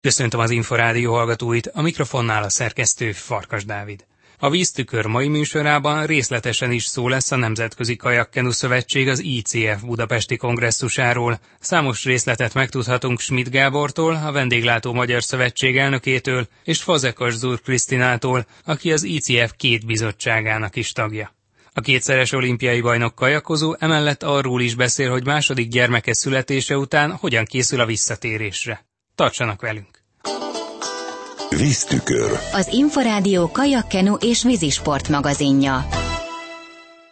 Köszöntöm az Inforádió hallgatóit, a mikrofonnál a szerkesztő Farkas Dávid. A víztükör mai műsorában részletesen is szó lesz a Nemzetközi Kajakkenu Szövetség az ICF budapesti kongresszusáról. Számos részletet megtudhatunk Schmidt Gábortól, a Vendéglátó Magyar Szövetség elnökétől, és Fazekas Zur Krisztinától, aki az ICF két bizottságának is tagja. A kétszeres olimpiai bajnok kajakozó emellett arról is beszél, hogy második gyermeke születése után hogyan készül a visszatérésre. Tartsanak velünk! Víztükör. Az Inforádió kajakkenu és vízisport magazinja.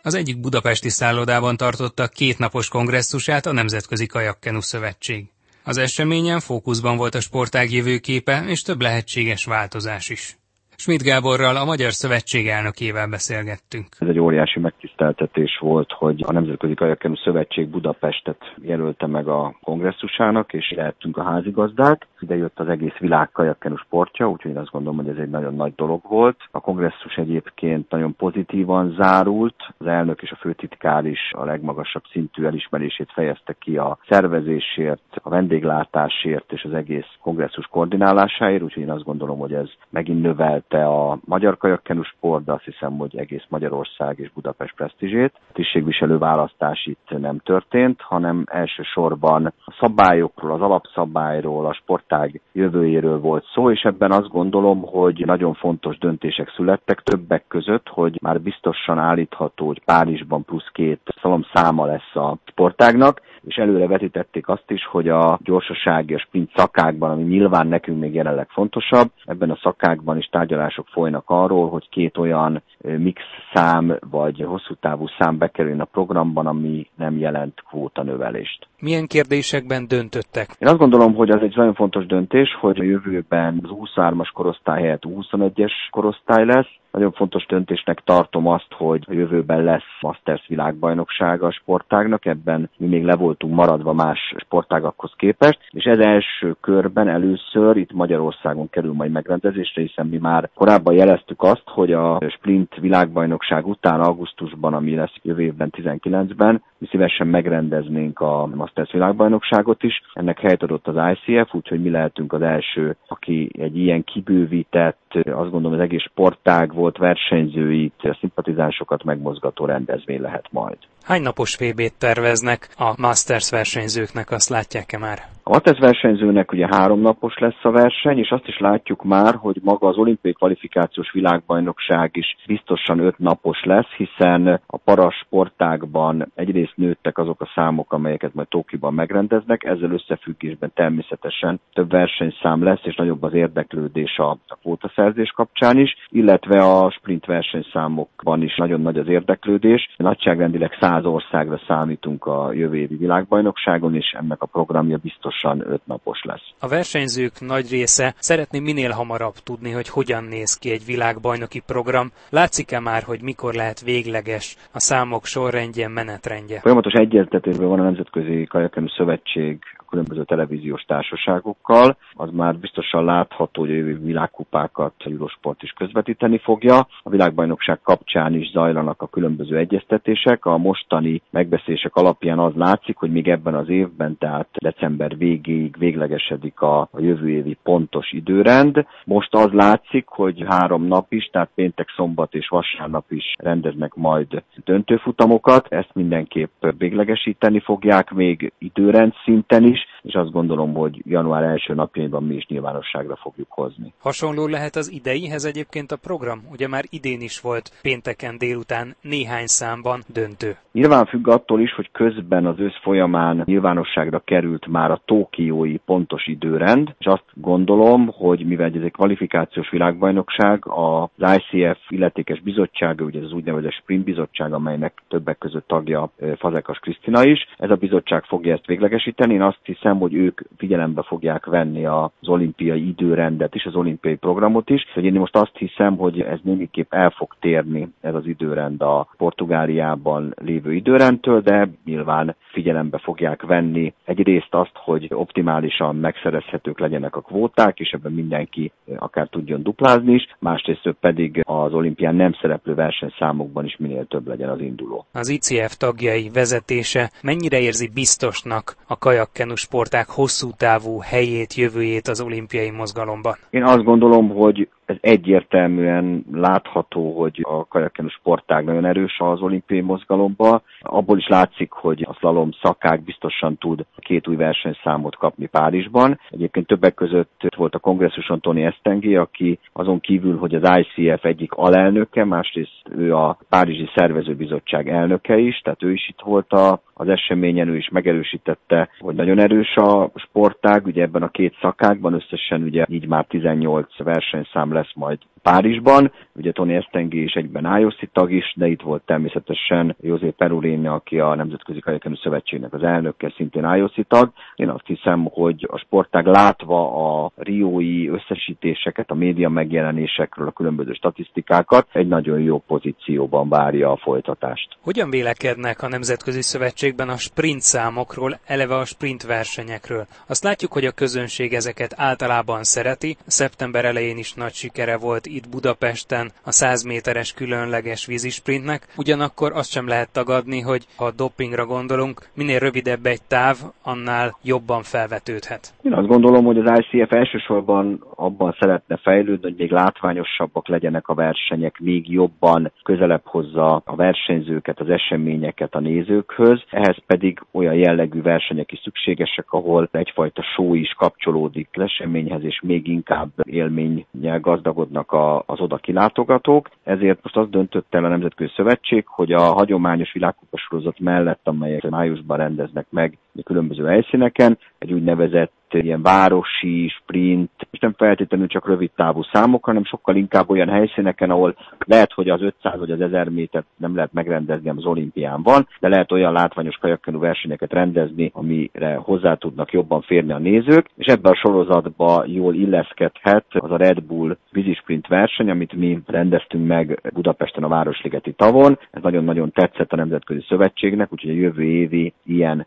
Az egyik budapesti szállodában tartotta kétnapos kongresszusát a Nemzetközi Kajakkenu Szövetség. Az eseményen fókuszban volt a sportág jövőképe és több lehetséges változás is. Schmidt Gáborral, a Magyar Szövetség elnökével beszélgettünk. Ez egy óriási megtiszteltetés volt, hogy a Nemzetközi Kajakkenu Szövetség Budapestet jelölte meg a kongresszusának, és lehettünk a házigazdák. Ide jött az egész világ kajakkenu sportja, úgyhogy én azt gondolom, hogy ez egy nagyon nagy dolog volt. A kongresszus egyébként nagyon pozitívan zárult. Az elnök és a főtitkár is a legmagasabb szintű elismerését fejezte ki a szervezésért, a vendéglátásért és az egész kongresszus koordinálásáért, úgyhogy én azt gondolom, hogy ez megint növelt növelte a magyar kajakkenu sport, de azt hiszem, hogy egész Magyarország és Budapest presztízsét. Tisztségviselő választás itt nem történt, hanem elsősorban a szabályokról, az alapszabályról, a sportág jövőjéről volt szó, és ebben azt gondolom, hogy nagyon fontos döntések születtek többek között, hogy már biztosan állítható, hogy Párizsban plusz két szalom száma lesz a sportágnak, és előre vetítették azt is, hogy a gyorsasági, a sprint szakákban, ami nyilván nekünk még jelenleg fontosabb, ebben a szakákban is tárgyalások folynak arról, hogy két olyan mix szám vagy hosszú távú szám bekerüljön a programban, ami nem jelent kvóta növelést. Milyen kérdésekben döntöttek? Én azt gondolom, hogy az egy nagyon fontos döntés, hogy a jövőben az 23-as korosztály helyett 21-es korosztály lesz, nagyon fontos döntésnek tartom azt, hogy a jövőben lesz Masters világbajnokság a sportágnak, ebben mi még le voltunk maradva más sportágakhoz képest, és ez első körben először itt Magyarországon kerül majd megrendezésre, hiszen mi már korábban jeleztük azt, hogy a sprint világbajnokság után augusztusban, ami lesz jövő évben 19-ben, mi szívesen megrendeznénk a Masters világbajnokságot is. Ennek helyet adott az ICF, úgyhogy mi lehetünk az első, aki egy ilyen kibővített, azt gondolom az egész sportág volt versenyzőit, szimpatizánsokat megmozgató rendezvény lehet majd. Hány napos VB-t terveznek a Masters versenyzőknek, azt látják-e már? A Masters versenyzőnek ugye három napos lesz a verseny, és azt is látjuk már, hogy maga az olimpiai kvalifikációs világbajnokság is biztosan öt napos lesz, hiszen a parasportágban egyrészt nőttek azok a számok, amelyeket majd Tókiban megrendeznek, ezzel összefüggésben természetesen több versenyszám lesz, és nagyobb az érdeklődés a, a kvótaszerzés kapcsán is, illetve a sprint versenyszámokban is nagyon nagy az érdeklődés. Nagyságrendileg 100 országra számítunk a jövő évi világbajnokságon, és ennek a programja biztosan 5 napos lesz. A versenyzők nagy része szeretné minél hamarabb tudni, hogy hogyan néz ki egy világbajnoki program. Látszik-e már, hogy mikor lehet végleges a számok sorrendje, menetrendje? Folyamatos egyeztetésben van a Nemzetközi Kajakenu Szövetség különböző televíziós társaságokkal, az már biztosan látható, hogy a jövő világkupákat a Eurosport is közvetíteni fogja. A világbajnokság kapcsán is zajlanak a különböző egyeztetések. A mostani megbeszélések alapján az látszik, hogy még ebben az évben, tehát december végéig véglegesedik a, a jövő évi pontos időrend. Most az látszik, hogy három nap is, tehát péntek, szombat és vasárnap is rendeznek majd döntőfutamokat. Ezt mindenképp véglegesíteni fogják még időrend szinten is, finish és azt gondolom, hogy január első napjaiban mi is nyilvánosságra fogjuk hozni. Hasonló lehet az ideihez egyébként a program? Ugye már idén is volt pénteken délután néhány számban döntő. Nyilván függ attól is, hogy közben az ősz folyamán nyilvánosságra került már a tókiói pontos időrend, és azt gondolom, hogy mivel ez egy kvalifikációs világbajnokság, az ICF illetékes bizottsága, ugye az úgynevezett sprint bizottság, amelynek többek között tagja Fazekas Krisztina is, ez a bizottság fogja ezt véglegesíteni. Én azt hiszem, hogy ők figyelembe fogják venni az olimpiai időrendet is, az olimpiai programot is. Hogy én most azt hiszem, hogy ez némiképp el fog térni ez az időrend a Portugáliában lévő időrendtől, de nyilván figyelembe fogják venni egyrészt azt, hogy optimálisan megszerezhetők legyenek a kvóták, és ebben mindenki akár tudjon duplázni is, másrészt pedig az olimpián nem szereplő versenyszámokban is minél több legyen az induló. Az ICF tagjai vezetése mennyire érzi biztosnak a kajakkenu sporták hosszú távú helyét, jövőjét az olimpiai mozgalomban? Én azt gondolom, hogy ez egyértelműen látható, hogy a kajakenu sportág nagyon erős az olimpiai mozgalomba. Abból is látszik, hogy a slalom szakák biztosan tud két új versenyszámot kapni Párizsban. Egyébként többek között volt a kongresszuson Tony Estengi, aki azon kívül, hogy az ICF egyik alelnöke, másrészt ő a Párizsi Szervezőbizottság elnöke is, tehát ő is itt volt a, az eseményen, ő is megerősítette, hogy nagyon erős a sportág, ugye ebben a két szakákban összesen ugye így már 18 versenyszám lesz majd Párizsban. Ugye Tony Estengi is egyben IOC tag is, de itt volt természetesen José Perulini, aki a Nemzetközi Kajakenű Szövetségnek az elnöke, szintén IOC tag. Én azt hiszem, hogy a sportág látva a riói összesítéseket, a média megjelenésekről, a különböző statisztikákat, egy nagyon jó pozícióban várja a folytatást. Hogyan vélekednek a Nemzetközi Szövetségben a sprint számokról, eleve a sprint versenyekről? Azt látjuk, hogy a közönség ezeket általában szereti. Szeptember elején is nagy sikere volt itt Budapesten a 100 méteres különleges vízisprintnek, ugyanakkor azt sem lehet tagadni, hogy ha dopingra gondolunk, minél rövidebb egy táv, annál jobban felvetődhet. Én azt gondolom, hogy az ICF elsősorban abban szeretne fejlődni, hogy még látványosabbak legyenek a versenyek, még jobban közelebb hozza a versenyzőket, az eseményeket a nézőkhöz. Ehhez pedig olyan jellegű versenyek is szükségesek, ahol egyfajta show is kapcsolódik az eseményhez, és még inkább élménnyel gazdagodnak a az oda kilátogatók, ezért most azt döntött el a Nemzetközi Szövetség, hogy a hagyományos világkupasorozat mellett, amelyek májusban rendeznek meg különböző helyszíneken, egy úgynevezett ilyen városi, sprint, és nem feltétlenül csak rövid távú számok, hanem sokkal inkább olyan helyszíneken, ahol lehet, hogy az 500 vagy az 1000 métert nem lehet megrendezni, az olimpián van, de lehet olyan látványos kajakkenú versenyeket rendezni, amire hozzá tudnak jobban férni a nézők, és ebben a sorozatba jól illeszkedhet az a Red Bull vízisprint verseny, amit mi rendeztünk meg Budapesten a Városligeti tavon. Ez nagyon-nagyon tetszett a Nemzetközi Szövetségnek, úgyhogy a jövő évi ilyen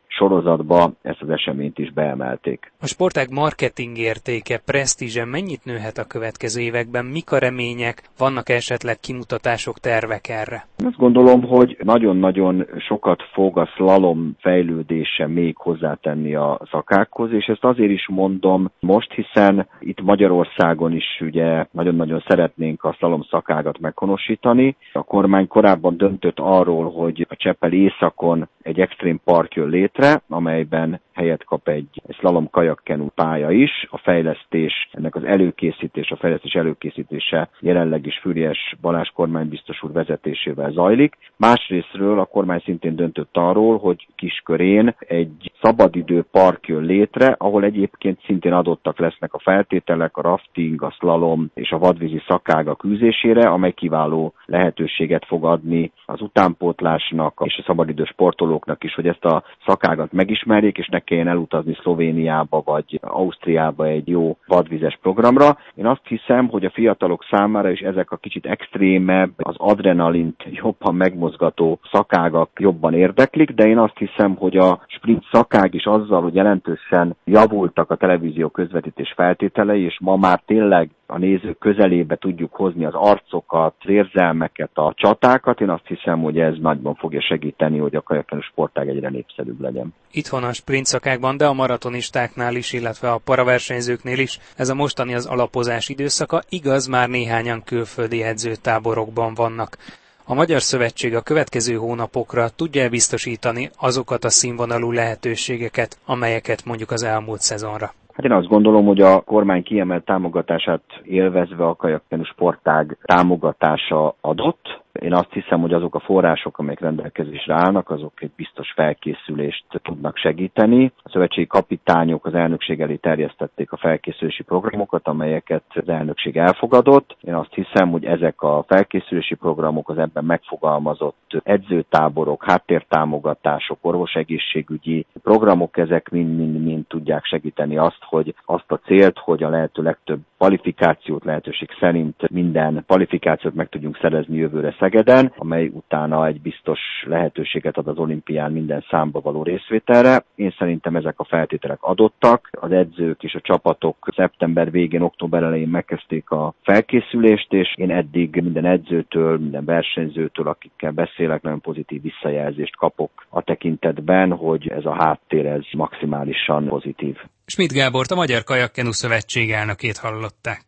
sorozatba ezt az eseményt is beemelték. A sportág marketing értéke, presztízse mennyit nőhet a következő években? Mik a remények? Vannak esetleg kimutatások, tervek erre? Azt gondolom, hogy nagyon-nagyon sokat fog a slalom fejlődése még hozzátenni a szakákhoz, és ezt azért is mondom most, hiszen itt Magyarországon is ugye nagyon-nagyon szeretnénk a slalom szakágat meghonosítani. A kormány korábban döntött arról, hogy a Cseppel északon egy extrém park jön létre, amelyben helyet kap egy slalom kajakkenú pálya is. A fejlesztés, ennek az előkészítés, a fejlesztés előkészítése jelenleg is Füriás Balázs kormánybiztos úr vezetésével zajlik. Másrésztről a kormány szintén döntött arról, hogy kiskörén egy szabadidő park jön létre, ahol egyébként szintén adottak lesznek a feltételek, a rafting, a slalom és a vadvízi szakága küzdésére, amely kiváló lehetőséget fog adni az utánpótlásnak és a szabadidő sportolóknak is, hogy ezt a szakágat megismerjék, és ne kelljen elutazni Szlovéniába vagy Ausztriába egy jó vadvizes programra. Én azt hiszem, hogy a fiatalok számára is ezek a kicsit extrémebb, az adrenalint jobban megmozgató szakágak jobban érdeklik, de én azt hiszem, hogy a sprint szakág is azzal, hogy jelentősen javultak a televízió közvetítés feltételei, és ma már tényleg a nézők közelébe tudjuk hozni az arcokat, az érzelmeket, a csatákat. Én azt hiszem, hogy ez nagyban fogja segíteni, hogy a kajakenő sportág egyre népszerűbb legyen. Itthon a sprint szakákban, de a maratonistáknál is, illetve a paraversenyzőknél is ez a mostani az alapozás időszaka, igaz, már néhányan külföldi edzőtáborokban vannak. A Magyar Szövetség a következő hónapokra tudja biztosítani azokat a színvonalú lehetőségeket, amelyeket mondjuk az elmúlt szezonra? Hát én azt gondolom, hogy a kormány kiemelt támogatását élvezve a kajakkenu sportág támogatása adott. Én azt hiszem, hogy azok a források, amelyek rendelkezésre állnak, azok egy biztos felkészülést tudnak segíteni. A szövetségi kapitányok az elnökség elé terjesztették a felkészülési programokat, amelyeket az elnökség elfogadott. Én azt hiszem, hogy ezek a felkészülési programok, az ebben megfogalmazott edzőtáborok, háttértámogatások, orvosegészségügyi programok, ezek mind-mind-mind tudják segíteni azt, hogy azt a célt, hogy a lehető legtöbb kvalifikációt lehetőség szerint minden kvalifikációt meg tudjunk szerezni jövőre Szegeden, amely utána egy biztos lehetőséget ad az olimpián minden számba való részvételre. Én szerintem ezek a feltételek adottak. Az edzők és a csapatok szeptember végén, október elején megkezdték a felkészülést, és én eddig minden edzőtől, minden versenyzőtől, akikkel beszélek, nagyon pozitív visszajelzést kapok a tekintetben, hogy ez a háttér ez maximálisan pozitív. Schmidt Gábort, a Magyar Kajakkenu Szövetség elnökét hallották.